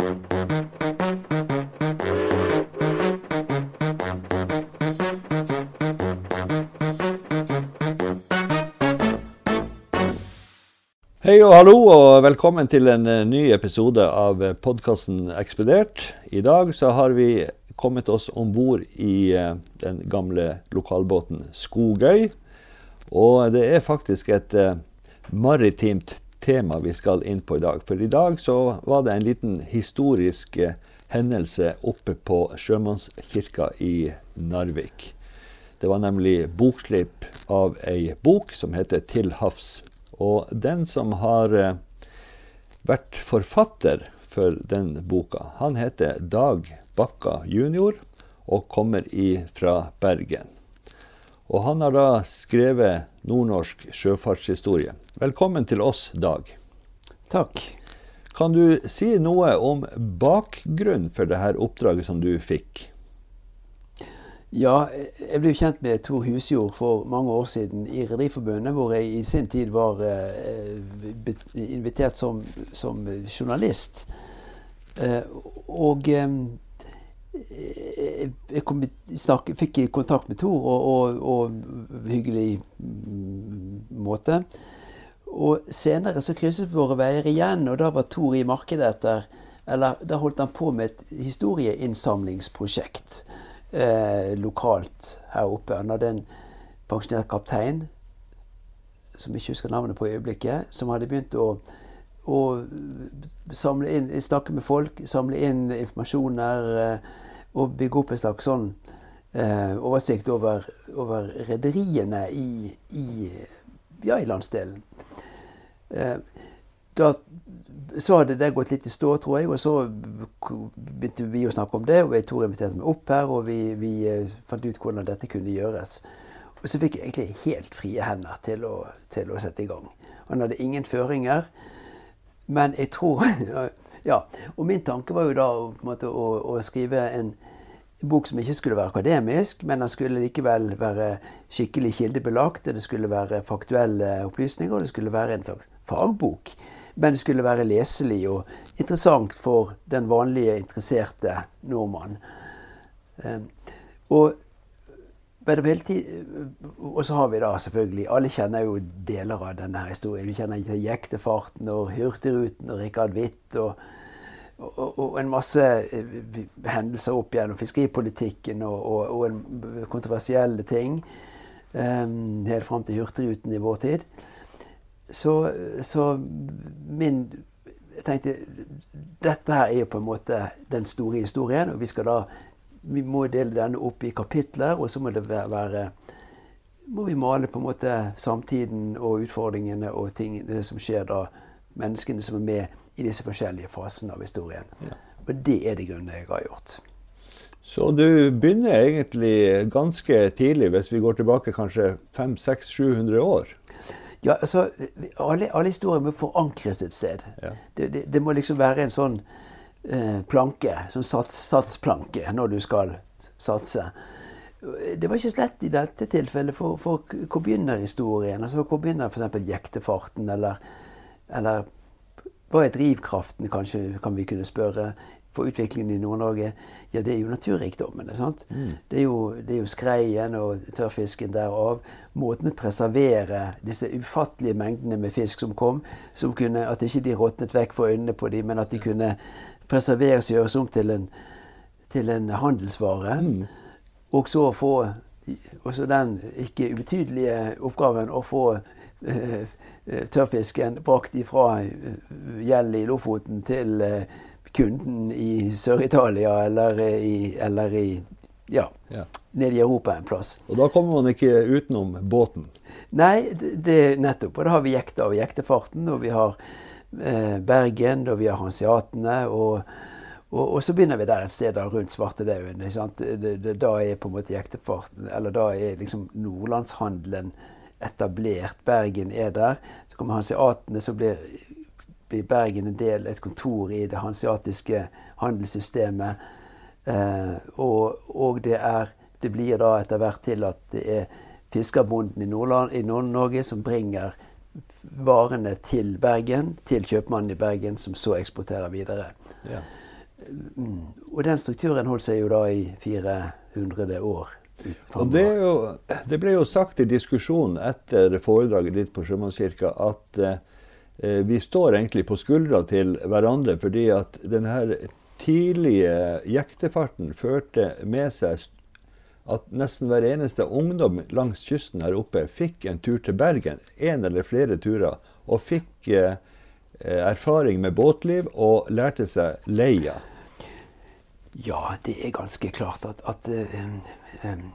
Hei og hallo, og velkommen til en eh, ny episode av podkasten Ekspedert. I dag så har vi kommet oss om bord i eh, den gamle lokalbåten Skogøy. Og det er faktisk et eh, maritimt tema vi skal inn på i dag. For i dag så var det en liten historisk hendelse oppe på Sjømannskirka i Narvik. Det var nemlig bokslipp av ei bok som heter 'Til havs og den som har eh, vært forfatter for den boka, han heter Dag Bakka jr. og kommer fra Bergen. Og han har da skrevet nordnorsk sjøfartshistorie. Velkommen til oss, Dag. Takk. Kan du si noe om bakgrunnen for dette oppdraget som du fikk? Ja, jeg ble kjent med Tor Husjord for mange år siden i Rederiforbundet, hvor jeg i sin tid var eh, invitert som, som journalist. Eh, og eh, jeg kom, snak, fikk kontakt med henne og, og, og hyggelig mm, måte. Og senere så krysset våre veier igjen, og da var Tor i markedet etter Eller da holdt han på med et historieinnsamlingsprosjekt eh, lokalt her oppe. Han hadde en pensjonert kaptein, som jeg ikke husker navnet på i øyeblikket, som hadde begynt å, å inn, snakke med folk, samle inn informasjoner eh, og bygge opp en slags sånn eh, oversikt over, over rederiene i, i, ja, i landsdelen. Eh, da så hadde det gått litt i stå, tror jeg. Og så begynte vi å snakke om det, og Tor inviterte meg opp her, og vi, vi, eh, fant ut hvordan dette kunne gjøres. Og så fikk jeg egentlig helt frie hender til å, til å sette i gang. Han hadde ingen føringer. Men jeg tror Ja. Og min tanke var jo da måte, å, å, skrive en bok som ikke skulle være akademisk, men den skulle likevel være skikkelig kildebelagt. Det skulle være faktuelle opplysninger, og det skulle være en slags fagbok men det skulle være leselig og interessant for den vanlige interesserte nordmann. Ehm, og, og så har vi da selvfølgelig Alle kjenner jo deler av denne historien. Vi kjenner Jektefarten og Hurtigruten og Rikard Hvitt. Og, og, og, en masse eh, hendelser opp gjennom fiskeripolitikken og, og kontroversielle ting. Um, helt fram til Hurtigruten i vår tid. Så, så min Jeg tenkte dette her er jo på en måte den store historien. Og vi skal da vi må dele denne opp i kapitler, og så må det være må vi male på en måte samtiden og utfordringene og tingene som skjer da. Menneskene som er med i disse forskjellige fasene av historien. Ja. Og det er det grunnen jeg har gjort. Så du begynner egentlig ganske tidlig, hvis vi går tilbake kanskje 500-700 år? Ja, altså, alle, alle historier må forankres et sted. Ja. Det, det, det, må liksom være en sånn planke, sånn sats, satsplanke, når du skal satse. Det var ikke så lett i dette tilfellet, for, for hvor begynner historien? Altså, hvor begynner f.eks. jektefarten, eller, eller hva er drivkraften, kanskje, kan vi kunne spørre for utviklingen i Nord-Norge, ja, det er jo naturrikdommene. sant? Mm. Det, er jo, det, er jo, skreien og tørrfisken derav. Måten å preservere disse ufattelige mengdene med fisk som kom, som kunne, at ikke de råtnet vekk for øynene på dem, men at de kunne preserveres og gjøres om til en, til en handelsvare. Mm. Og så få også den ikke ubetydelige oppgaven å få eh, tørrfisken brakt ifra gjeld i Lofoten til uh, kunden i Sør-Italia eller i, eller i ja, ja. nede i Europa en plass. Og da kommer man ikke utenom båten? Nei, det, nettopp. Og da har vi jekta og jektefarten, og vi har eh, Bergen, og vi har hanseatene. Og, og, og, så begynner vi der et sted da, rundt Svartedauden. Da er på en måte jektefarten Eller da er liksom nordlandshandelen etablert. Bergen er der. Så kommer hanseatene, som blir i Bergen en del, et kontor i det hansiatiske handelssystemet. Eh, og, og det, er, det, blir da etter hvert til at det er fiskerbonden i Nord-Norge som bringer varene til Bergen, til kjøpmannen i Bergen, som så eksporterer videre. Ja. Mm. Og den strukturen holdt seg jo da i 400 år. Og det, jo, det, ble jo sagt i diskusjonen etter foredraget ditt på Sjømannskirka at eh, vi står egentlig på skuldra til hverandre fordi at denne tidlige jektefarten førte med seg at nesten hver eneste ungdom langs kysten her oppe fikk en tur til Bergen, en eller flere turer, og fikk eh, erfaring med båtliv og lærte seg leia. Ja, det er ganske klart at, at um, um,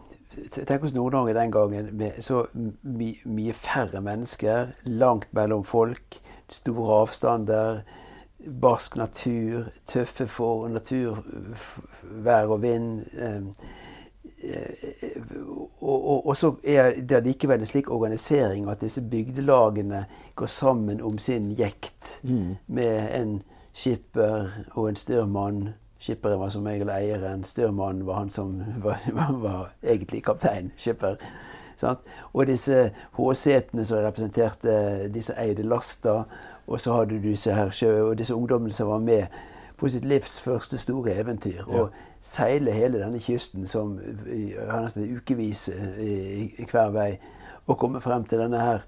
Tenk oss Nord-Norge den gangen med så my, mye færre mennesker, langt mellom folk, store avstander, barsk natur, tøffe for natur, vær og vind. Um, og, og, og, så er det likevel en slik organisering at disse bygdelagene går sammen om sin jekt mm. med en skipper og en styrmann. Skipperen var som regel eieren. Styrmannen var han som var, var egentlig kaptein. Skipper. Sant? Og disse håsetene som representerte disse eide lasta. Og så hadde du disse her og disse ungdommene som var med på sitt livs første store eventyr. Ja. Og seile hele denne kysten som har nesten ukevis eh, i, i, hver vei. Og komme frem til denne her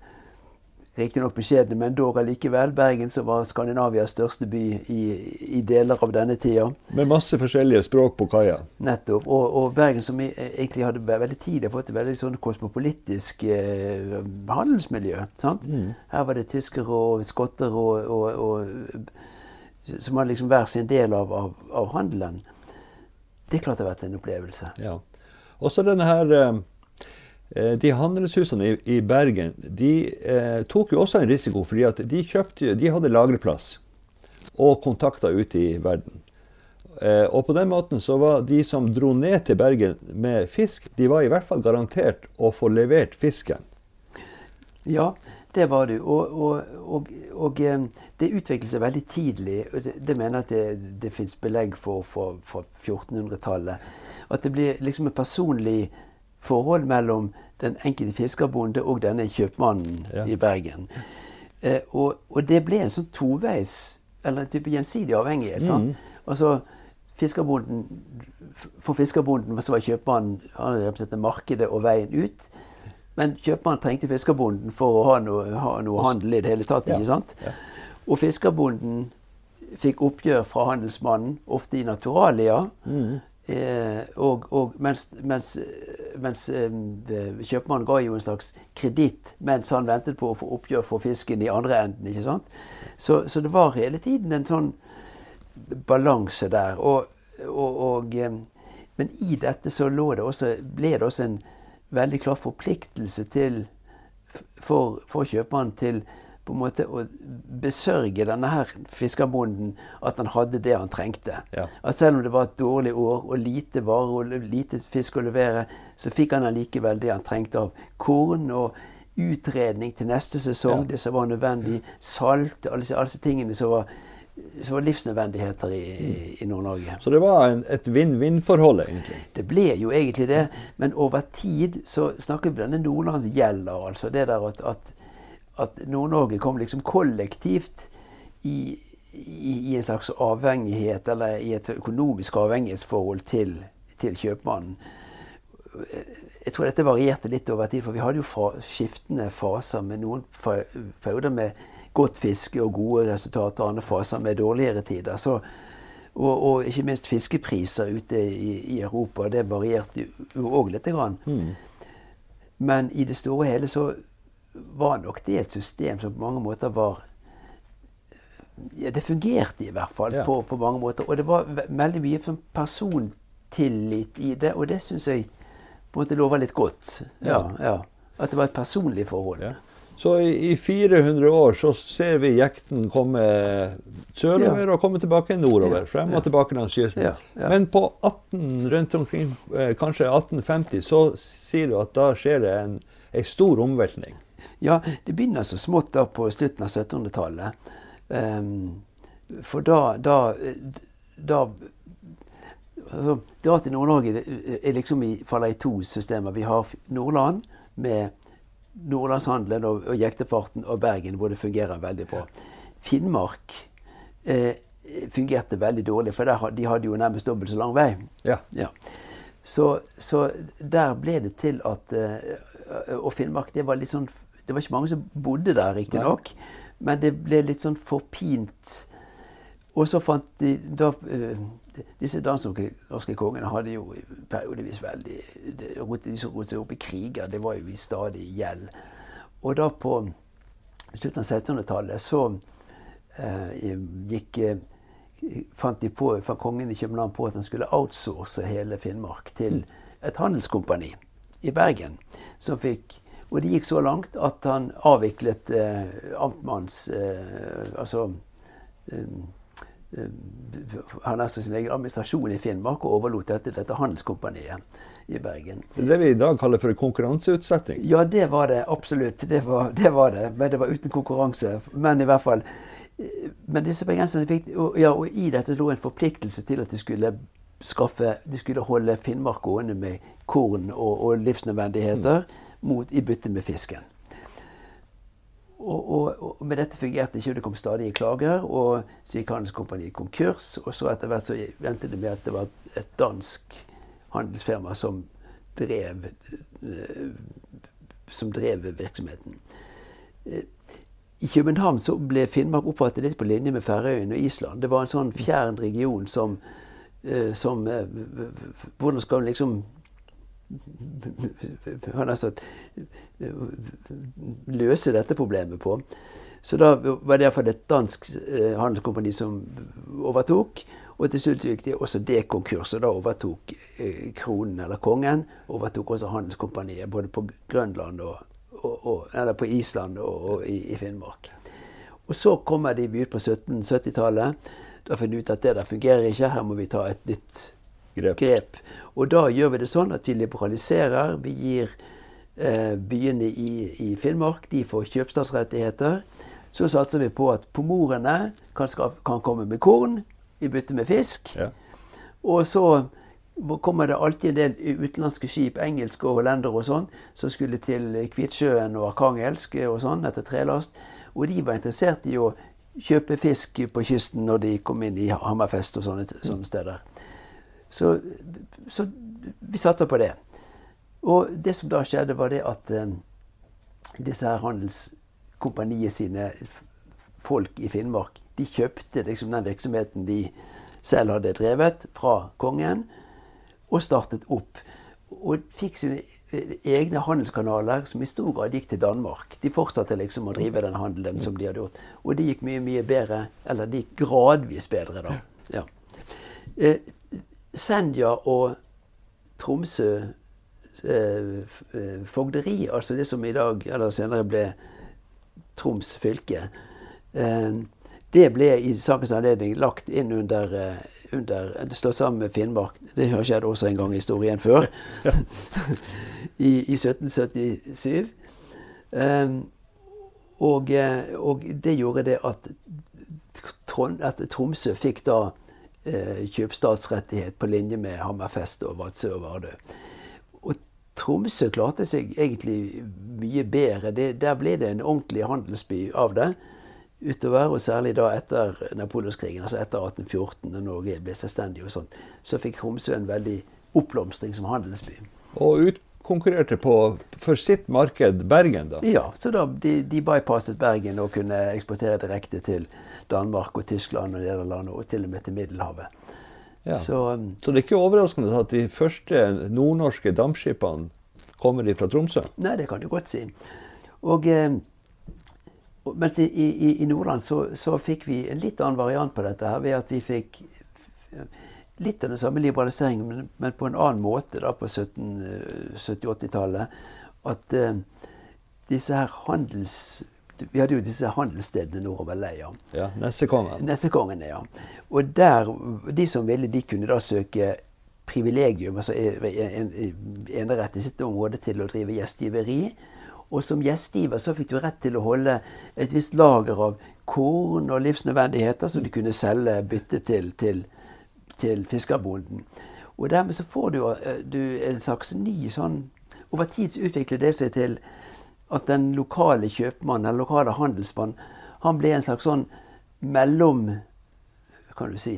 riktignok beskjedne, men dog allikevel Bergen, som var Skandinavias største by i, i, deler av denne tida. Med masse forskjellige språk på kaia. Nettopp. Og, og, Bergen, som egentlig hadde veldig tidlig fått et veldig sånn kosmopolitisk eh, handelsmiljø. Mm. Her var det tyskere og skotter og, og, som hadde liksom hver sin del av, av, av handelen. Det klart har vært en opplevelse. Ja. Også denne her eh, De handelshusene i, i Bergen de eh, tok jo også en risiko, fordi at de, kjøpte, de hadde lagreplass og kontakter ute i verden. Eh, og på den måten så var de som dro ned til Bergen med fisk, de var i hvert fall garantert å få levert fisken. Ja, det var du. Og, og, og, og eh, det utviklet seg veldig tidlig. Det, det mener at det, det fins belegg for fra 1400-tallet. At det blir liksom en personlig forhold mellom den enkelte fiskerbonde og denne kjøpmannen ja. i Bergen. Eh, og, det ble en sånn toveis, eller en type gjensidig avhengighet. Mm. Altså, fiskerbonden, For fiskerbonden så var kjøpmannen han representerte markedet og veien ut. Men kjøpmannen trengte fiskerbonden for å ha noe, ha noe handel i det hele tatt. ikke sant? Ja. Og fiskerbonden fikk oppgjør fra handelsmannen, ofte i naturalia. Mm. Eh, og, og, mens, mens, mens eh, kjøpmannen ga jo en slags kreditt mens han ventet på å få oppgjør for fisken i andre enden. ikke sant? Så, så det var hele tiden en sånn balanse der. Og, og, eh, men i dette så det også, ble det også en veldig klar forpliktelse til, for, for kjøpmannen til på en måte å besørge denne her fiskerbonden at han hadde det han trengte. Ja. At selv om det var et dårlig år og lite varer og lite fisk å levere, så fikk han allikevel det han trengte av korn og utredning til neste sesong, ja. det som var nødvendig, salt, alle disse tingene som var som var livsnødvendigheter i, i Nord-Norge. Så det var en, et vinn-vinn-forhold, egentlig? Det ble jo egentlig det. Men over tid så snakker vi om denne nordlandsgjelda. Altså det der at, at, at Nord-Norge kom liksom kollektivt i, i, i, en slags avhengighet, eller i et økonomisk avhengighetsforhold til, til kjøpmannen. Jeg tror dette varierte litt over tid, for vi hadde jo fa skiftende faser med noen perioder med godt fiske og gode resultater, andre faser med dårligere tider. Så, og, og, ikke minst fiskepriser ute i, i Europa. Det varierte òg lite grann. Mm. Men i det store og hele så var nok det et system som på mange måter var ja, Det fungerte i hvert fall ja. på, på, mange måter. Og det var veldig mye persontillit i det, og det syns jeg på en måte lover litt godt. Ja, ja. At det var et personlig forhold. Så i, i 400 år så ser vi jekten komme sørover og komme tilbake nordover. Frem og tilbake langs kysten. Men på 18, rundt omkring eh, kanskje 1850 så sier du at da skjer det en, en stor omveltning. Ja, det begynner så smått da på slutten av 1700-tallet. Um, ehm, for da, da, da altså, Dra til Nord-Norge er liksom i, faller i to systemer. Vi har Nordland med Nordlandshandelen og, og jektefarten og Bergen, hvor det fungerer veldig bra. Finnmark eh, fungerte veldig dårlig, for der, de hadde jo nærmest dobbelt så lang vei. Ja. Ja. Så, så der ble det til at uh, Og Finnmark, det var litt sånn Det var ikke mange som bodde der, riktignok. Men det ble litt sånn forpint. Og så fant de da uh, Disse dansk-norske kongene hadde jo periodevis veldig De som rotet seg opp i kriger, det var jo i stadig gjeld. Og da på slutten av 1600-tallet så uh, gikk fant de på, fant kongen i København på at han skulle outsource hele Finnmark til et handelskompani i Bergen. som fikk og det gikk så langt at han avviklet eh, amtmanns eh, Altså eh, Han er sin egen administrasjon i Finnmark og overlot dette dette handelskompaniet i Bergen. Det vi i dag kaller for konkurranseutsetting? Ja, det var det absolutt. Det var, det var det. Men det var uten konkurranse. Men i hvert fall men disse bergenserne fikk og, ja, og i dette lå en forpliktelse til at de skulle skaffe De skulle holde Finnmark gående med korn og, og livsnødvendigheter mot, i bytte med fisken. Og, og, og, med dette fungerte ikke, det kom stadige klager. Og så gikk Handelskompaniet konkurs. Og så etter hvert så ventet det med at det var et dansk handelsfirma som drev, eh, som drev virksomheten. Eh, i København så ble Finnmark oppfattet litt på linje med Færøyene og Island. Det var en sånn fjern region som, uh, som Hvordan skal man liksom Han har sagt løse dette problemet på. Så da var det iallfall et dansk uh, handelskompani som overtok. Og til slutt gikk de også det konkurs, og da overtok kronen, eller kongen, overtok også handelskompaniet både på Grønland og, og, og, eller på Island og, og i, i, Finnmark. Og så kommer de ut på 1770-tallet. Da finner de ut at det der fungerer ikke, her må vi ta et nytt grep. grep. Og da gjør vi det sånn at vi liberaliserer. Vi gir eh, byene i, i, Finnmark de får kjøpstadsrettigheter. Så satser vi på at pomorene kan, kan komme med korn i bytte med fisk. Ja. Og så kommer det alltid en del utenlandske skip, engelske og hollendere og sånn, som skulle til Kvitsjøen og Arkangelsk og sånn etter trelast. Og de var interessert i å kjøpe fisk på kysten når de kom inn i Hammerfest og sånne, sånne steder. Så, så, vi satser på det. Og det som da skjedde, var det at eh, disse her handelskompaniet sine folk i Finnmark, de kjøpte liksom den virksomheten de selv hadde drevet fra kongen og startet opp. Og fikk sine eh, egne handelskanaler som i stor grad gikk til Danmark. De fortsatte liksom å drive den handelen som de hadde gjort. Og det gikk mye, mye bedre. Eller det gikk gradvis bedre, da. Ja. Eh, Senja og Tromsø eh, eh, fogderi, altså det som i dag, eller senere ble Troms fylke, eh, det ble i sakens anledning lagt inn under eh, under, det står sammen med Finnmark. Det har skjedd også en gang i historien før. I, I, 1777. Um, og, eh, og, det gjorde det at, at Tromsø fikk da kjøpstatsrettighet på linje med Hammerfest og Vadsø og Vardø. Og Tromsø klarte seg egentlig mye bedre. Det, der ble det en ordentlig handelsby av det utover, og særlig da etter Napoleonskrigen, altså etter 1814, da Norge ble selvstendig, og sånt, så fikk Tromsø en veldig oppblomstring som handelsby. Og utkonkurrerte på, for sitt marked Bergen, da? Ja, så da de, de bypasset Bergen og kunne eksportere direkte til Danmark og Tyskland og Nederland, og til og med til Middelhavet. Ja. Så, um, så, det er ikke overraskende at de første nordnorske dampskipene kommer fra Tromsø? Nei, det kan du godt si. Og... Eh, mens i, i, i Nordland så, så, fikk vi en litt annen variant på dette her, ved at vi fikk litt av den samme liberaliseringen, men, men på en annen måte da på 70-80-tallet. At eh, disse her handels... Vi hadde jo disse handelsstedene nordover Leia. Ja, Nessekongen. Ja. Og der, de som ville, de kunne da søke privilegium, altså enerett i sitt område til å drive gjestgiveri. Og som gjestgiver så fikk du rett til å holde et visst lager av korn og livsnødvendigheter som du kunne selge bytte til, til, til fiskerbonden. Og dermed så får du, eh, du, en slags ny sånn Over tid så utvikler det seg til at den lokale kjøpmannen, den lokale handelsmannen, han ble en slags sånn mellom kan du si,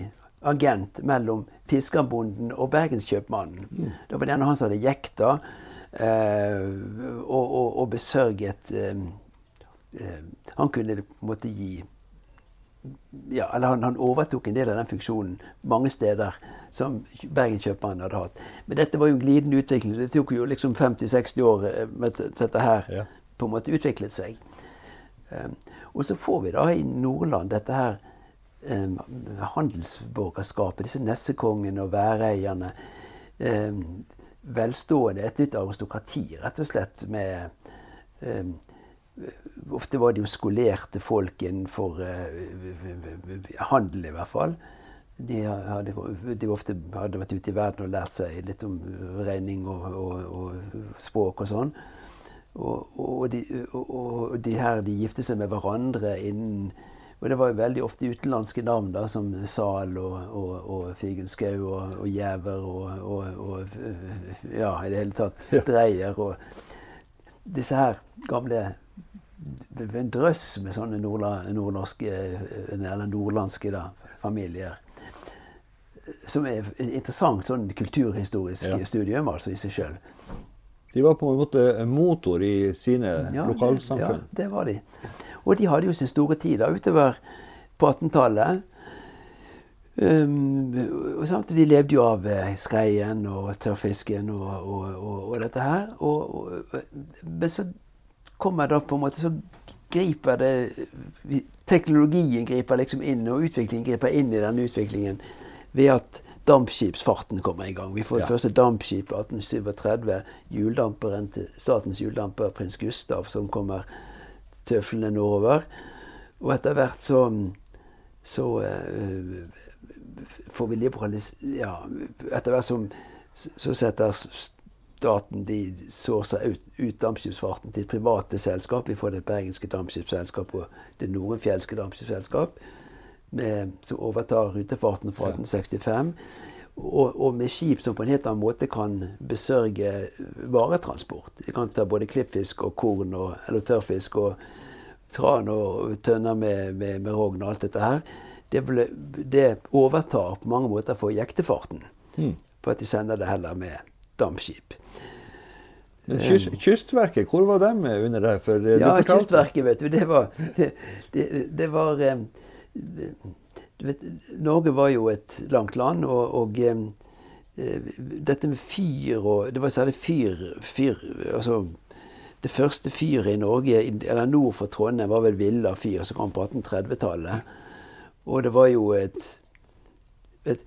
agent mellom fiskerbonden og bergenskjøpmannen. Mm. Det var den han som hadde jekta eh, og, og, og, besørget eh, eh, Han kunne på en måte gi ja, eller han, han, overtok en del av den funksjonen mange steder som Bergenskjøpmannen hadde hatt. Men dette var jo en glidende utvikling. Det tok jo liksom 50-60 år eh, med dette her ja. på en måte utviklet seg. Um, og så får vi da i Nordland dette her um, handelsborgerskapet. Disse nessekongene og væreierne. Um, velstående, et nytt aristokrati, rett og slett, med Ofte var det jo skolerte folk innenfor uh, handel, i hvert fall. De hadde, de ofte hadde vært ute i verden og lært seg litt om regning og, og, og språk og sånn. Og, og, de, og, de, her de gifte seg med hverandre innen Og det var jo veldig ofte utenlandske navn, da, som Zahl og, og, Figenschou og, og Gjæver og, Ja, i det hele tatt Dreyer og disse her gamle en drøss med sånne nordnorske, eller nordlandske da, familier. Som er et interessant sånn kulturhistorisk ja. studium altså i seg sjøl. De var på en måte motor i sine ja, lokalsamfunn? Ja, det var de. Og de hadde jo sin store tid da, utover på 18-tallet. Um, og samtidig levde jo av eh, skreien og tørrfisken og, og, og, og dette her. men så kommer da på en måte Så griper det Teknologien griper liksom inn, og utviklingen griper inn i denne utviklingen ved at dampskipsfarten kommer i gang. Vi får det ja. første dampskip i 1837. Hjuldamperen til statens hjuldamper Prins Gustav som kommer tøflende nordover. Og etter hvert så, så uh, får vi liberalis... Ja, etter hvert som så setter staten de sourcer ut, ut dampskipsfarten til private selskap. Vi får det bergenske dampskipsselskap og det nordenfjelske dampskipsselskap. som overtar rutefarten fra 1865. Og, og, med skip som på en helt annen måte kan besørge varetransport. De kan ta både klippfisk og korn og, eller tørrfisk og tran og tønner med, med, med rogn og alt dette her. Det, ble, det, overtar på mange måter for jektefarten. Mm. For at de sender det heller med dampskip. Men kyst, Kystverket, hvor var de under det? For eh, ja, Kystverket, vet du, det var, det, det, det var eh, vet, Norge var jo et langt land, og, og eh, dette med fyr og Det var særlig fyr, fyr altså Det første fyret i Norge, eller nord for Trondheim, var vel Villa fyr, som kom på 1830-tallet. Og det var jo et, et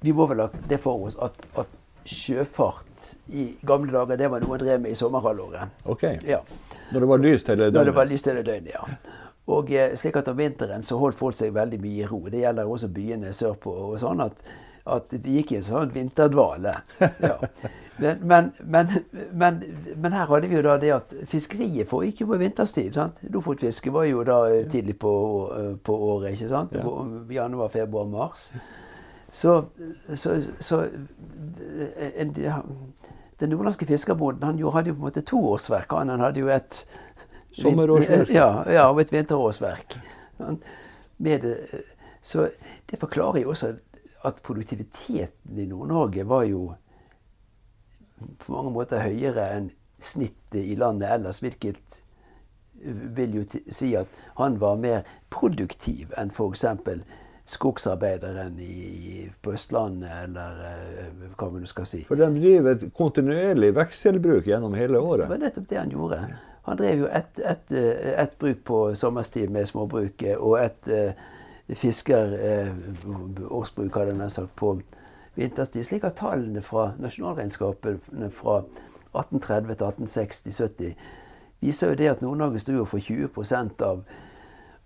Vi må vel ha det for oss at, at sjøfart i gamle dager, det var noe en drev med i sommerhalvåret. Ok. Ja. Når det var lyst hele døgnet? Når det var lyst hele døgnet, ja. Og eh, slik at om vinteren så holdt folk seg veldig mye i ro. Det gjelder også byene sørpå. og sånn at, at de gikk i en sånn vinterdvale. Ja. Men, men, men, men, her hadde vi jo da det at fiskeriet foregikk jo på vinterstid. sant? Lofotfisket var jo da eh, tidlig på, eh, på året. ikke sant? På Januar, februar, mars. Så, så, så en, Den nordlandske fiskerbonden han hadde jo på en måte to årsverk. Han, han hadde jo et Sommerårsverk? Ja, ja, og et vinterårsverk. Det, så det forklarer jo også at produktiviteten i Nord-Norge var jo på mange måter høyere enn snittet i landet ellers. Hvilket vil jo si at han var mer produktiv enn f.eks skogsarbeideren i, på Østlandet, eller uh, hva man skal si. For de driver et kontinuerlig vekselbruk gjennom hele året? Det var nettopp det han gjorde. Han drev jo ett et, et, et bruk på sommerstid med småbruket, og ett uh, fiskerårsbruk, uh, hadde han sagt, på vinterstid. Slik at tallene fra nasjonalregnskapene fra 1830 til 1860-70 viser jo det at Nord-Norge sto for 20% av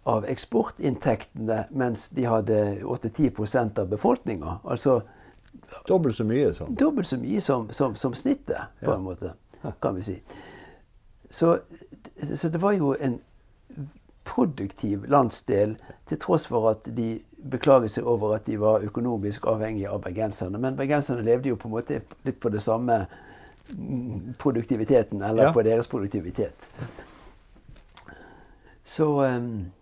av eksportinntektene, mens de hadde 8-10 av befolkninga. Altså Dobbelt så mye som Dobbelt så mye som, som, som snittet, på ja. en måte, kan vi si. Så, så, det var jo en produktiv landsdel, til tross for at de beklaget seg over at de var økonomisk avhengige av bergenserne. Men bergenserne levde jo på en måte litt på det samme produktiviteten, eller ja. på deres produktivitet. Så um,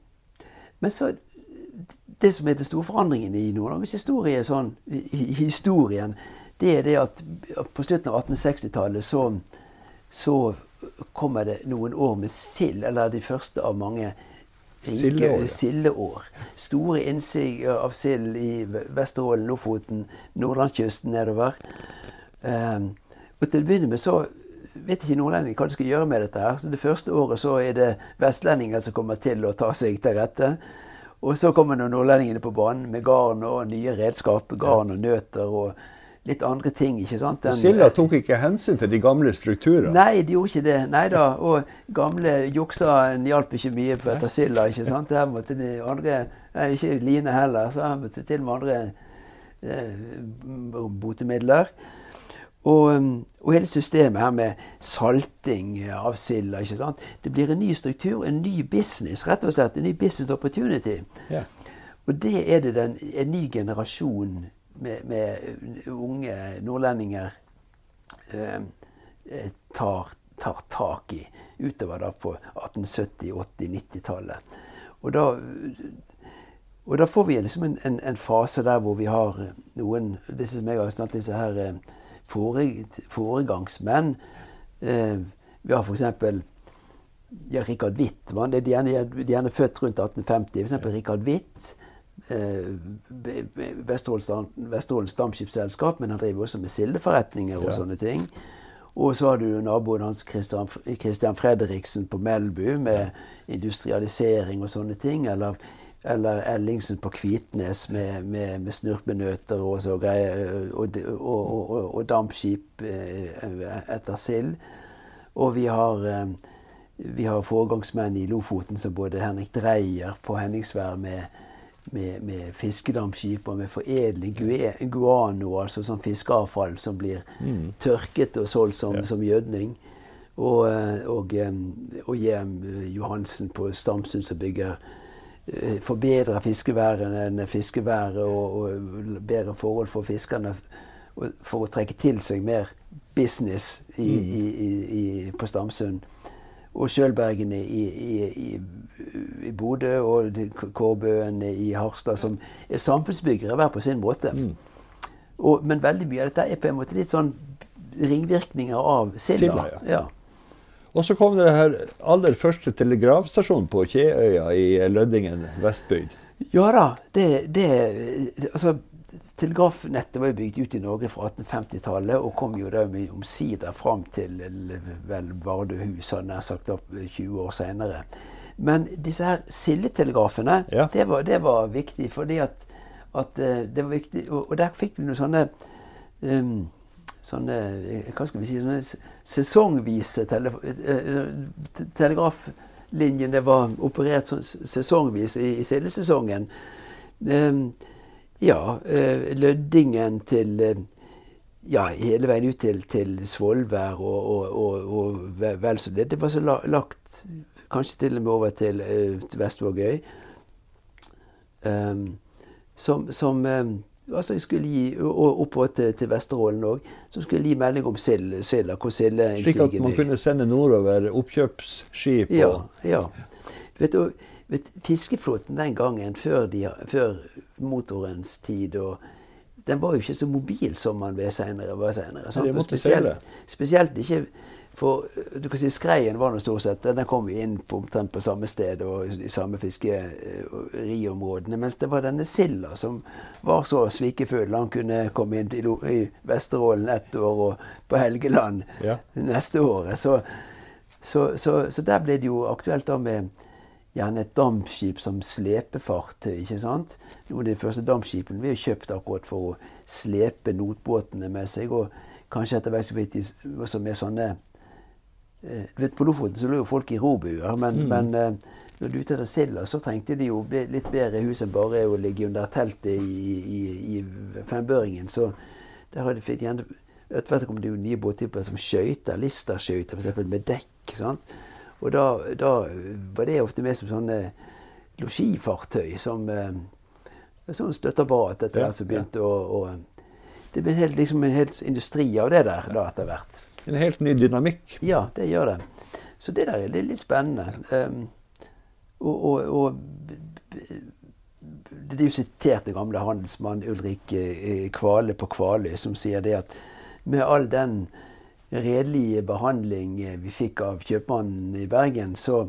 men så det som er den store forandringen i Nord-Norges historie, sånn, i historien, det er det at på slutten av 1860-tallet så, så kommer det noen år med sild, eller de første av mange Sildeår. sildeår. Store innsig av sild i Vesterålen, Lofoten, nordlandskysten nedover. Um, og til å begynne med så vet ikke nordlendinger hva de skal gjøre med dette. her. Så Det første året så er det vestlendinger som kommer til å ta seg til rette. Og så kommer nordlendingene på banen med garn og nye redskap. Garn og nøter og litt andre ting. ikke sant? Den, Silda tok ikke hensyn til de gamle strukturene. Nei, de gjorde ikke det. Nei da. Og gamle juksa hjalp ikke mye på etter silda. ikke sant? Her måtte de andre nei, Ikke Line heller. Så her måtte til med andre eh, botemidler. Og, um, og, hele systemet her med salting av silda. ikke sant? Det blir en ny struktur, en ny business. rett og slett, En ny business opportunity. Ja. Og det er det den, en ny generasjon med, med unge nordlendinger eh, tar, tar, tak i utover da på 1870-, 80-, 90-tallet. Og og da får vi liksom en, en, en, fase der hvor vi har noen disse som jeg har snakket disse her eh, foregangsmenn. Eh, vi har f.eks. Ja, Rikard Wittmann. De, er gjerne, født rundt 1850. F.eks. Rikard Witt. Eh, Vesterålens Dampskipsselskap, men han driver også med sildeforretninger og ja. sånne ting. Og så har du naboen hans Christian, Christian Fredriksen på Melbu med industrialisering og sånne ting. Eller eller Ellingsen på Kvitnes med, med, med snurpenøter og så greier. Og, og, og, og dampskip eh, etter sild. Og vi har, eh, vi har foregangsmenn i Lofoten som både Henrik Dreyer på Henningsvær med, med, med fiskedampskip og med foredling guano, altså sånn fiskeavfall som blir mm. tørket og solgt som, ja. som gjødning. Og, eh, og, og Jem Johansen på Stamsund som bygger Eh, forbedre fiskeværet, fiskeværet og, og, bedre forhold for fiskerne for å trekke til seg mer business i, mm. i, i, på Stamsund. Og Sjølbergene i, i Bodø og Kårbøen i Harstad, som er samfunnsbyggere hver på sin måte. Mm. Og, men veldig mye av dette er på en måte litt sånn ringvirkninger av silda. Ja. ja. Og så kom det her aller første telegrafstasjonen på Kjeøya i Lødingen vestbygd. Ja da. Det, det, altså, telegrafnettet var bygd ut i Norge fra 1850-tallet og kom jo da omsider fram til vel Vardøhus, nær sagt opp 20 år seinere. Men disse her sildetelegrafene, ja. det, var, det, var, viktig fordi at, at eh, det var viktig, og, og der fikk vi noen sånne um, sånne hva skal vi si, sånne sesongvise tele, eh, telegraflinjene var operert sesongvis i, i sildesesongen. Um, ja, uh, Løddingen til ja, hele veien ut til, til Svolvær og, og, og, og, vel så det. Det var så lagt kanskje til og med over til, til Vestvågøy. Um, som, som um, altså jeg skulle gi, og oppover til, til Vesterålen òg, som skulle gi melding om silda. Slik at man kunne sende nordover oppkjøpsskip? Ja. ja. Vet du, vet, fiskeflåten den gangen, før, de, før motorens tid og den var jo ikke så mobil som man var senere. senere spesielt, spesielt ikke for du kan si skreien var nå stort sett Den kom inn på omtrent på samme sted og i samme fiskeriområdene. Mens det var denne silda som var så svikefull. Han kunne komme inn i, Vesterålen ett år og på Helgeland ja. neste året. Så, så, så, så, der ble det jo aktuelt da med gjerne et dampskip som slepefartøy. ikke sant? Noen av de første dampskipene ble kjøpt akkurat for å slepe notbåtene med seg. Og kanskje etter hvert også med sånne Eh, du vet, På Lofoten så lå jo folk i robuer, men, mm. men eh, når du ute etter silda, så trengte de jo litt bedre hus enn bare å ligge under teltet i, i, i fembøringen. Så der har de fikk gjerne Etter hvert kom det jo nye båttyper som skøyter, Lister-skøyter f.eks. med dekk. sant? Og da, da, var det ofte med som sånne losjifartøy som, eh, som støtteapparat etter hvert som begynte å, å, Det ble helt, liksom en hel industri av det der da etter hvert. En helt ny dynamikk. Ja, det gjør det. Så det der er litt spennende. Um, og, og, og, Det er jo sitert den gamle handelsmann Ulrik eh, Kvale på Kvaløy, som sier det at med all den redelige behandling vi fikk av kjøpmannen i Bergen, så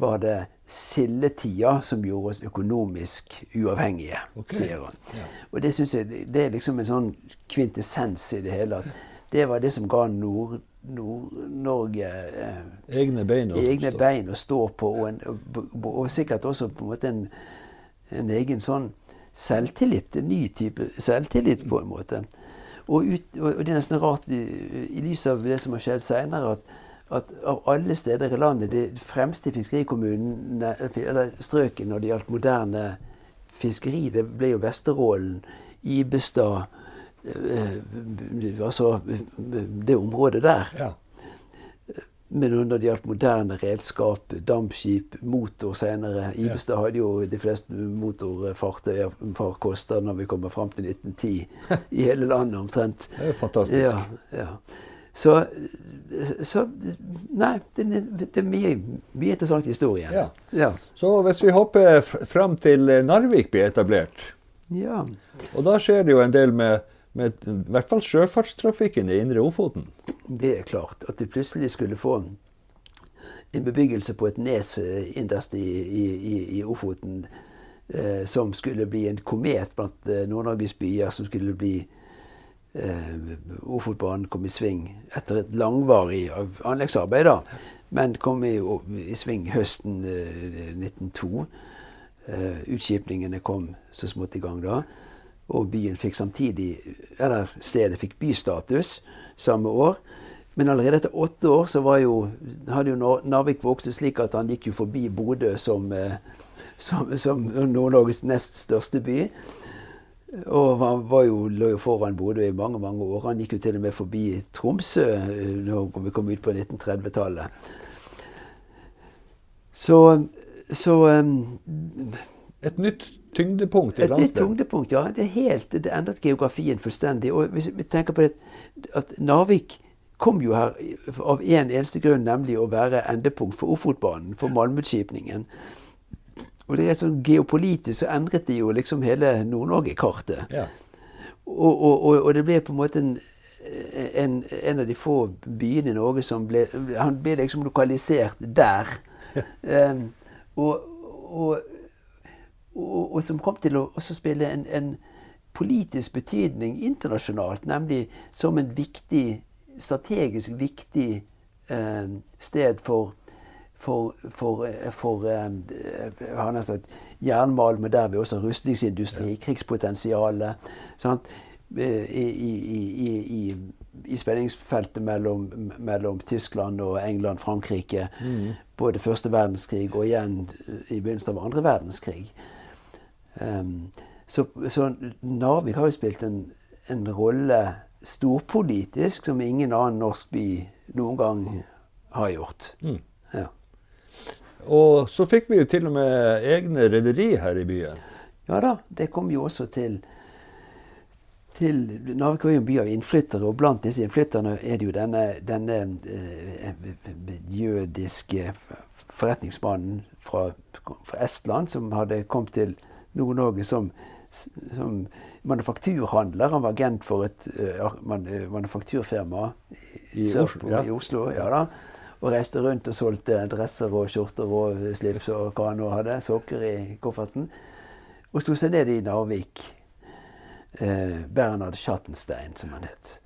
var det sildetida som gjorde oss økonomisk uavhengige, okay. sier han. Ja. Og det syns jeg det er liksom en sånn kvintessens i det hele. at Det var det som ga Nord-Norge eh, egne, bein, egne bein å stå på, og, en, og, sikkert også på en måte en, en, egen sånn selvtillit. En ny type selvtillit, på en måte. Og, ut, og det er nesten rart i, i lys av det som har skjedd seinere, at at av alle steder i landet, det fremste fiskerikommunene, eller strøkene når det gjaldt moderne fiskeri, det ble jo Vesterålen, Ibestad Altså det området der. Ja. Men når det gjaldt moderne redskap, dampskip, motor senere Ibestad hadde jo de fleste motorfartøyer farkoster når vi kommer fram til 1910 i hele landet omtrent. Det er jo fantastisk. Ja, ja. Så, så Nei, det, det, er mye, mye interessant historie. Ja. ja. Så hvis vi hopper fram til Narvik blir etablert ja. Og da skjer det jo en del med, med i hvert fall sjøfartstrafikken i Indre Ofoten. Det er klart. At de plutselig skulle få en bebyggelse på et nes eh, innerst i, i, i Ofoten eh, som skulle bli en komet blant eh, Nord-Norges byer, som skulle bli eh, Ofotbanen kom i sving etter et langvarig anleggsarbeid, da. Men kom i, i sving høsten eh, 1902. Uh, utskipningene kom så smått i gang da. Og byen fikk samtidig, eller stedet fikk bystatus samme år. Men allerede etter åtte år så jo, hadde jo Narvik vokst slik at han gikk jo forbi Bodø som, eh, som, som Nord-Norges nest største by. Og han jo, lå jo foran Bodø i mange mange år. Han gikk jo til og med forbi Tromsø eh, når vi kom ut på 1930-tallet. Så, så um, Et nytt tyngdepunkt i landsdelen? Et nytt tyngdepunkt, ja. Det, er helt, det endret geografien fullstendig. Og hvis vi tenker på det, at Narvik kom jo her av én en eneste grunn, nemlig å være endepunkt for Ofotbanen, for Malmutskipningen. Og det er sånn geopolitisk så endret de jo liksom hele Nord-Norge-kartet. Ja. Og, og, og, og, det ble på en måte en, en, en, av de få byene i Norge som ble Han ble liksom lokalisert der. um, og, som kom til å spille en, en politisk betydning internasjonalt, nemlig som en viktig, strategisk viktig eh, sted for for, for, for uh, sagt, jernmal, men der vi også rustningsindustri, ja. krigspotensialet. I, i, i, I, spenningsfeltet mellom, mellom, Tyskland og England, Frankrike. Mm. Både første verdenskrig og igjen i begynnelsen av andre verdenskrig. Um, så, så, Narvik har jo spilt en, en rolle storpolitisk som ingen annen norsk by noen gang har gjort. Mm. Ja. Og så fikk vi jo til og med egne rederi her i byen. Ja da, det kom jo også til til Narvik er jo en by av innflyttere, og blant disse innflytterne er det jo denne, denne øh, jødiske forretningsmannen fra, fra, Estland som hadde kommet til Nord-Norge som, som manufakturhandler. Han var agent for et uh, manufakturfirma i, Oslo. Ja. I Oslo ja da og reiste rundt og solgte dresser og skjorter og slips og hva han nå hadde. Sokker i kofferten. Og sto seg ned i Narvik. Eh, Bernhard Schattenstein, som han het.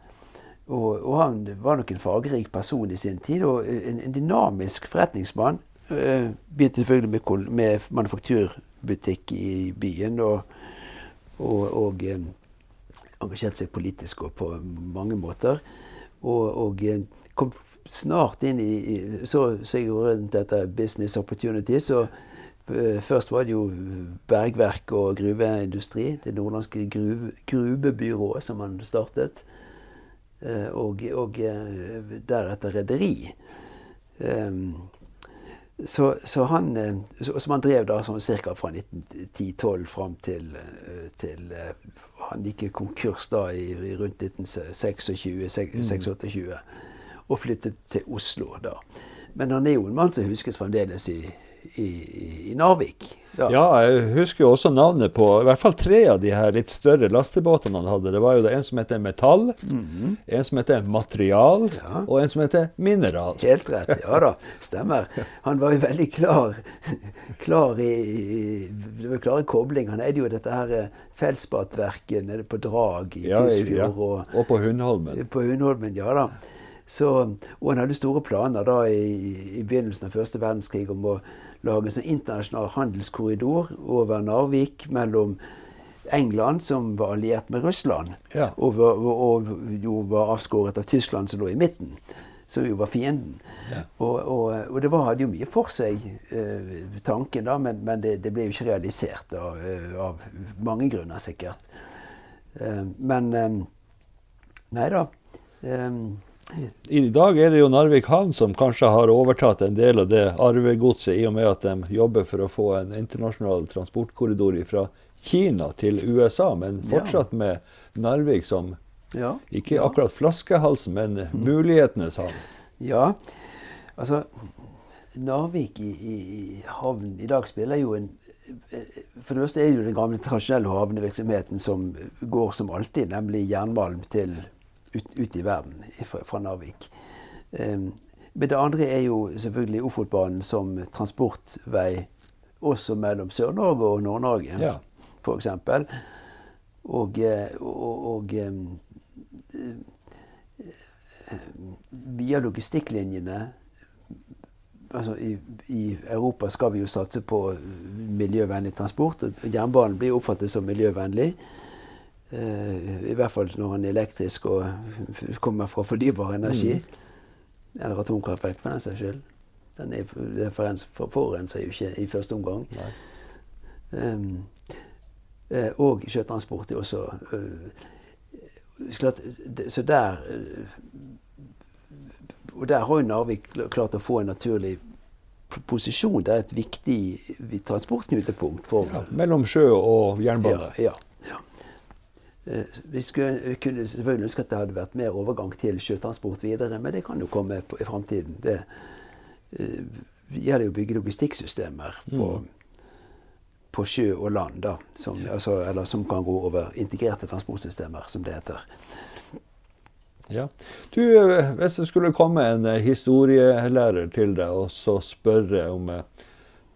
Og, og, han var nok en fargerik person i sin tid, og en, en dynamisk forretningsmann. Eh, begynte selvfølgelig med, med manufakturbutikk i byen, og, og, og eh, engasjerte seg politisk og på mange måter. Og, og eh, kom snart inn i, Så seg rundt dette business opportunity. Så uh, først var det jo bergverk og gruveindustri. Det nordlandske gruve, gruvebyrået som han startet. Og, og deretter rederi. Så, så, han, som han drev da sånn ca. fra 1910-12 fram til, til Han gikk konkurs da i, i rundt 1926-28 Mm og flyttet til Oslo da. Men han er jo en mann som huskes fremdeles i, i, i Narvik. Ja. ja. jeg husker jo også navnet på i hvert fall tre av de her litt større lastebåtene han hadde. Det var jo det en som heter Metall, mm -hmm. en som heter Material, ja. og en som heter Mineral. Helt rett. Ja da, stemmer. Han var jo veldig klar, klar i, Det var klare kobling. Han eide jo dette her eh, nede på Drag i ja, Tysfjord. Ja. Og, og på Hundholmen. På Hundholmen, ja da. Så, og han hadde store planer da i, i begynnelsen av første verdenskrig om å lage en internasjonal handelskorridor over Narvik mellom England, som var alliert med Russland, ja. og, og, og, jo var avskåret av Tyskland, som lå i midten. Som jo var fienden. Ja. Og, og, det var, hadde jo mye for seg, eh, tanken, da, men, men det, det, ble jo ikke realisert av, eh, av mange grunner, sikkert. Eh, men eh, Nei da. I dag er det jo Narvik havn som kanskje har overtatt en del av det arvegodset, i og med at de jobber for å få en internasjonal transportkorridor fra Kina til USA, men fortsatt ja. med Narvik som ja. ikke akkurat flaskehalsen, men mm. mulighetenes havn. Ja, altså Narvik i, i, i havn i dag spiller jo en for det første er det jo den gamle tradisjonelle havnevirksomheten som går som alltid, nemlig jernmalm til ut, ut i verden fra, fra Narvik. Um, men det andre er jo selvfølgelig Ofotbanen som transportvei også mellom Sør-Norge og Nord-Norge, ja. f.eks. Og, eh, og, og um, via logistikklinjene altså i, i, Europa skal vi jo satse på miljøvennlig transport. og Jernbanen blir oppfattet som miljøvennlig. Uh, I hvert fall når han er elektrisk og kommer fra fornybar energi. Mm. Eller atomkraftverk, for den saks skyld. Den er, forurenser jo ikke i første omgang. Um, og sjøtransport er også uh, klart, Så der Og der har jo Narvik klart å få en naturlig posisjon. Det er et viktig transportknutepunkt. For, ja, mellom sjø og jernbane. Ja, ja. Eh, vi skulle, kunne selvfølgelig ønske at det hadde vært mer overgang til sjøtransport videre, men det kan jo komme på, i framtiden. Det uh, gjelder jo å bygge logistikksystemer på, mm. på, sjø og land, da, som, altså, eller som kan gå over integrerte transportsystemer, som det heter. Ja. Du, eh, hvis det skulle komme en historielærer til deg og så spørre om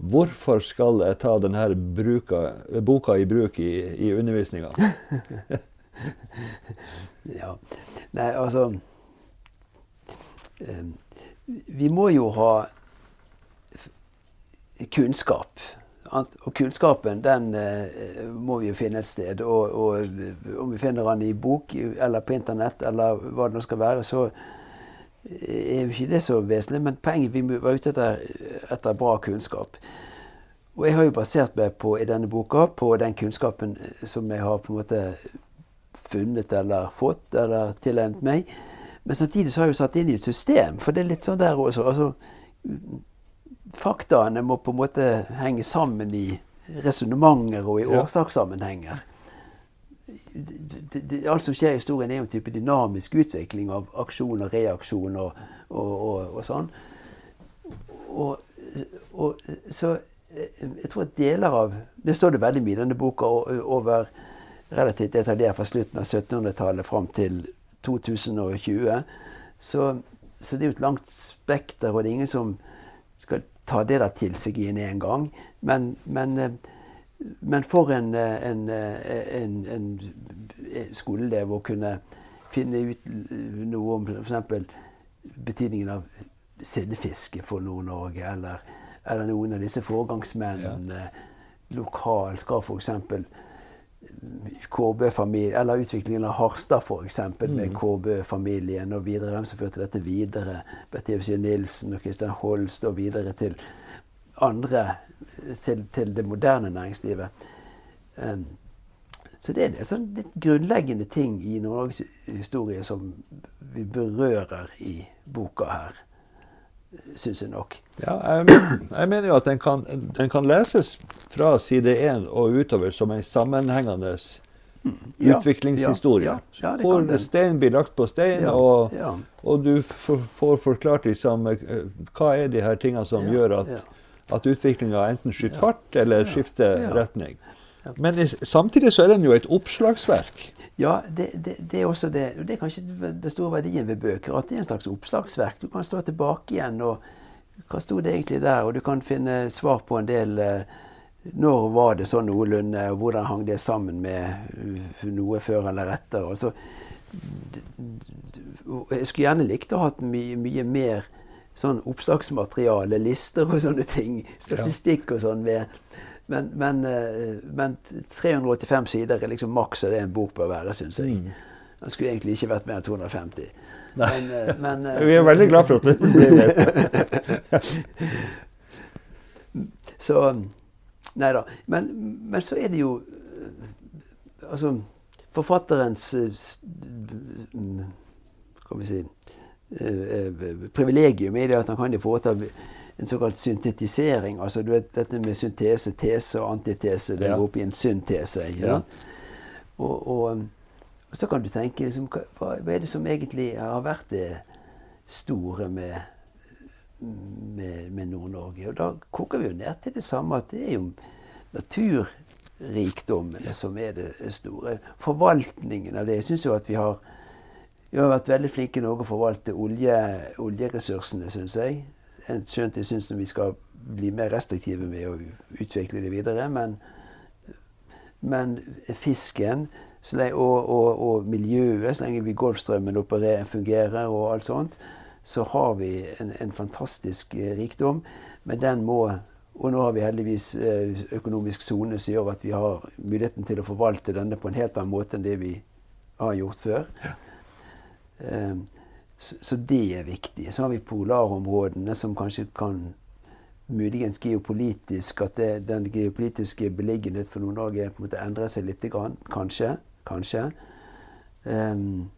Hvorfor skal jeg ta denne bruka, boka i bruk i, i undervisninga? ja. Nei, altså eh, Vi må jo ha kunnskap. Og kunnskapen den eh, må vi jo finne et sted. Og, og om vi finner den i bok eller på internett eller hva det nå skal være, så er jo ikke det så vesentlig. Men poenget vi var ute etter, etter bra kunnskap. Og jeg har jo basert meg på i denne boka på den kunnskapen eh, som jeg har på en måte funnet eller fått eller tilegnet meg. Men samtidig så har jeg jo satt inn i et system, for det er litt sånn der også. altså Faktaene må på en måte henge sammen i resonnementer og i årsakssammenhenger alt som skjer i historien, er en type dynamisk utvikling av aksjon og reaksjon og, og, og, og sånn. Så jeg tror at deler av Det står det veldig mye i denne boka over relativt detaljert fra slutten av 1700-tallet fram til 2020. Så, så, det er jo et langt spekter, og det er ingen som skal ta det der til seg i en gang. Men, men eh, men for en, en, en, en skoleelev å kunne finne ut noe om f.eks. betydningen av sildefiske for Nord-Norge, eller, eller, noen av disse foregangsmennene ja. lokalt, hva f.eks. KB-familien, eller utviklingen av Harstad f.eks. Mm. med KB-familien, og videre hvem som førte dette videre. Betty Nilsen og Kristian Holst og videre til andre til, til det moderne næringslivet. Um, så det er det, sånn litt grunnleggende ting i Norges historie som vi berører i boka her, syns jeg nok. Ja, jeg, jeg, mener jo at den kan, den kan leses fra side én og utover som en sammenhengende ja, utviklingshistorie. Ja, ja, hvor stein blir lagt på stein, og, og, du får forklart liksom, hva er de her tingene som gjør at At utviklinga enten skyter fart eller skifter retning. Men i, samtidig så er den jo et oppslagsverk. Ja, det, det, det er også det. Det er kanskje den store verdien ved bøker. At det er en slags oppslagsverk. Du kan stå tilbake igjen og Hva sto det egentlig der? Og du kan finne svar på en del eh, Når var det sånn noenlunde, og hvordan hang det sammen med uh, noe før eller etter? Altså, d- jeg skulle gjerne likt å ha hatt mye, mye mer sånn oppslagsmateriale, lister og sånne ting. Statistikk og sånn. men, men, eh, men 385 sider er liksom maks av det en bok bør være, syns jeg. Mm. Den skulle egentlig ikke vært mer enn 250. Men, eh, men, eh, Vi er veldig glad for at det blir det. Så Nei da. Men, men så er det jo Altså Forfatterens mm, Skal vi si Privilegium er det at han kan foreta en såkalt syntetisering. Altså du vet dette med syntese, tese og antitese. Det Ja. går opp i en syntese. Ja. Og, og, um, og så kan du tenke liksom, hva er det som egentlig har vært det store med med, med Nord-Norge. Og da koker vi jo ned til det samme at det er jo naturrikdommene som er det store. Forvaltningen av det. Jeg syns jo at vi har vi har vært veldig flinke i å forvalte olje, oljeressursene, syns jeg. Skjønt jeg syns vi skal bli mer restriktive med å utvikle det videre. Men, men fisken lenge, og, og, og miljøet, så lenge vi Golfstrømmen opererer, fungerer og alt sånt, så har vi en, en fantastisk eh, rikdom. Men den må Og nå har vi heldigvis eh, økonomisk sone som gjør at vi har muligheten til å forvalte denne på en helt annen måte enn det vi har gjort før. Eh, så, så det er viktig. Så har vi polarområdene som kanskje kan muligens geopolitisk At det, den geopolitiske beliggenhet for Nord-Norge en måte endrer seg litt. Grann. Kanskje. Kanskje. Um,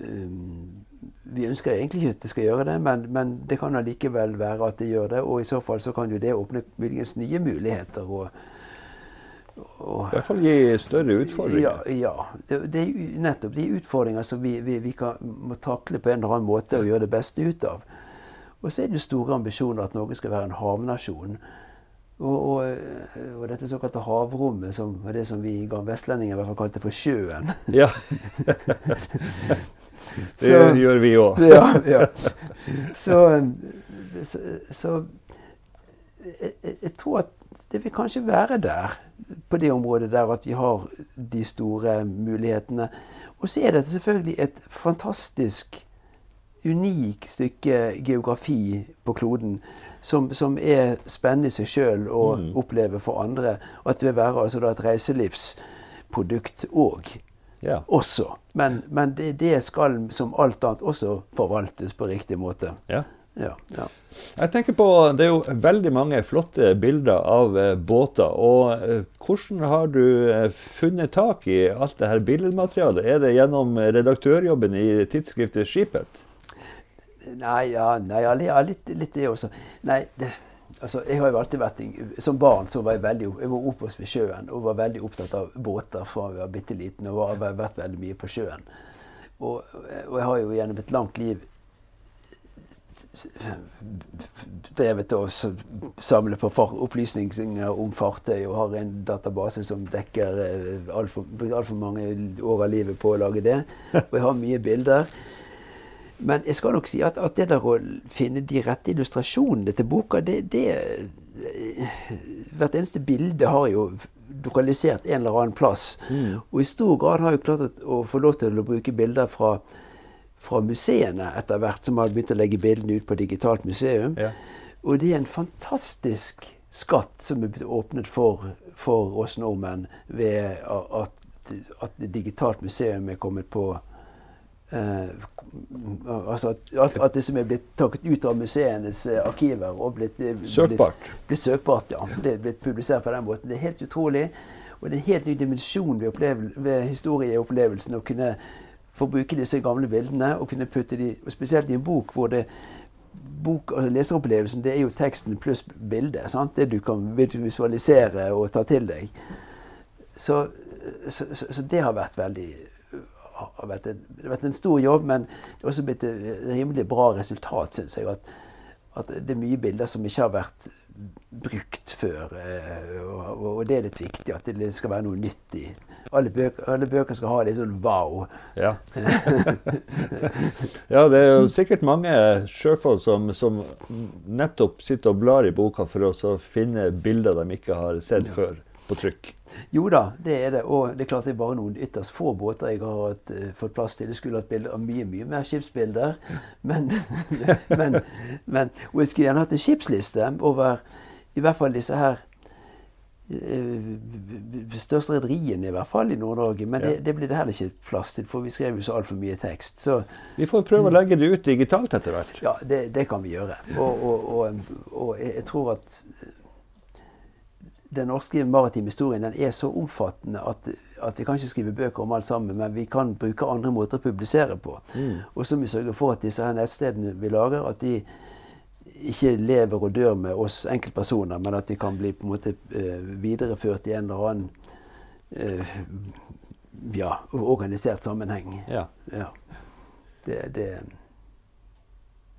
um, vi ønsker egentlig ikke at det skal gjøre det, men, men det kan allikevel være at det gjør det. Og i så fall så kan jo det åpne muligens nye muligheter. og og- I hvert fall gi større utfordringer. ja, ja. Det, det er nettopp de utfordringer som vi, vi, vi kan, må takle på en eller annen måte og gjøre det beste ut av. Og så er det store ambisjoner at Norge skal være en havnasjon. Og, og, og dette såkalte havrommet, som var det som vi vestlendinger i hvert fall kalte for sjøen. Ja. det Så- gjør vi òg. ja, ja. Så, så, så jeg, jeg- tror at det vil kanskje være der, på det området der at vi har de store mulighetene. Og så er dette selvfølgelig et fantastisk, unikt stykke geografi på kloden. Som, som er spennende i seg sjøl å Mm. oppleve for andre. Og at det vil være altså et reiselivsprodukt òg Ja. også. Men, men det, det skal som alt annet også forvaltes på riktig måte. ja. Ja, ja. Jeg tenker på, Det er jo veldig mange flotte bilder av eh, båter. og eh, Hvordan har du eh, funnet tak i alt det her billedmaterialet? Er det gjennom redaktørjobben i tidsskriftet Skipet? Nei, ja, nei, ja, ja litt, litt det også. Nei, det, altså, jeg har jo alltid vært Som barn så var jeg veldig jeg var oppvokst ved sjøen og var veldig opptatt av båter fra jeg var bitte liten. Og har vært veldig mye på sjøen. Og, og jeg har jo gjennom et langt liv drevet og s- samle på opplysninger om fartøy og har en database som dekker eh, altfor alt for mange år av livet på å lage det. Og jeg har mye bilder. Men jeg skal nok si at, at det der å finne de rette illustrasjonene til boka, det, det Hvert eneste bilde har jo lokalisert en eller annen plass. Og i stor grad har jeg klart å få lov til å bruke bilder fra, fra museene etter hvert, som har begynt å legge bildene ut på digitalt museum. Ja. Og det er en fantastisk skatt som er blitt åpnet for, for oss nordmenn ved at, at digitalt museum er kommet på Uh, altså at, at, det som er blitt tatt ut av museenes eh, arkiver og blitt, eh, Søkbart. Blitt, blitt søkbart, ja. Det er blitt publisert på den måten. Det er helt utrolig. Og det er en helt ny dimensjon ved, ved historieopplevelsen å kunne få bruke disse gamle bildene og kunne putte de, spesielt i en bok hvor det bok, altså Leseropplevelsen det er jo teksten pluss bildet. Sant? Det du kan visualisere og ta til deg. Så, så, så, så det har vært veldig har vært en, det har vært en stor jobb, men det har også blitt et rimelig bra resultat, syns jeg. At, at det er mye bilder som ikke har vært brukt før. eh, Og, og det er litt viktig at det skal være noe nytt i. Alle bøker, alle bøker skal ha litt sånn wow. Ja. ja, det er jo sikkert mange sjøfolk som, som nettopp sitter og blar i boka for å finne bilder de ikke har sett Ja. før på trykk. Jo da, det er det. Og det er klart det er bare noen ytterst få båter jeg har hatt, uh, fått plass til. Jeg skulle hatt bilder av mye, mye mer skipsbilder. Men, men, men Og jeg skulle gjerne hatt en skipsliste over i hvert fall disse her største rederiene, i hvert fall i Nord-Norge. Men det, det blir det heller ikke plass til, for vi skrev jo så altfor mye tekst. Så Vi får prøve å legge det ut digitalt etter hvert. ja, det, det kan vi gjøre. Og, og, og, og jeg tror at den norske maritime historien den er så omfattende at, at vi kan ikke skrive bøker om alt sammen, men vi kan bruke andre måter å publisere på. Mm. Og så må vi sørge for at disse her nettstedene vi lager, at de ikke lever og dør med oss enkeltpersoner, men at de kan bli på en måte eh, videreført i en eller annen eh, ja, organisert sammenheng. Ja. Ja. Det, det,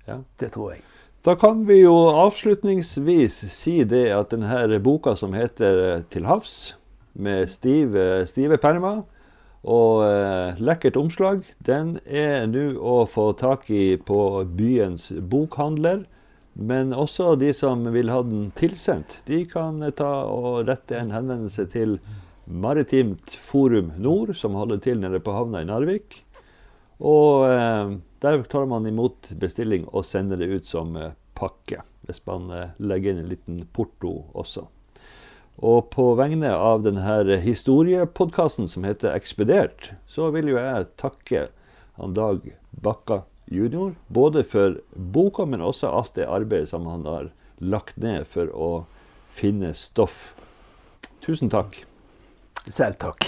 Ja. det tror jeg. Da kan vi jo avslutningsvis si det at denne boka som heter eh, 'Til havs', med stive, stive permer og eh, lekkert omslag, den er nå å få tak i på byens bokhandler. Men også de som vil ha den tilsendt, de kan ta og rette en henvendelse til Maritimt Forum Nord, som holder til nede på havna i Narvik. Og eh, der tar man imot bestilling og sender det ut som eh, pakke, hvis man eh, legger inn en liten porto også. Og på vegne av denne historiepodkasten som heter Ekspedert, så vil jo jeg takke han Dag Bakka jr. Både for boka, men også alt det arbeidet som han har lagt ned for å finne stoff. Tusen takk. Selv takk.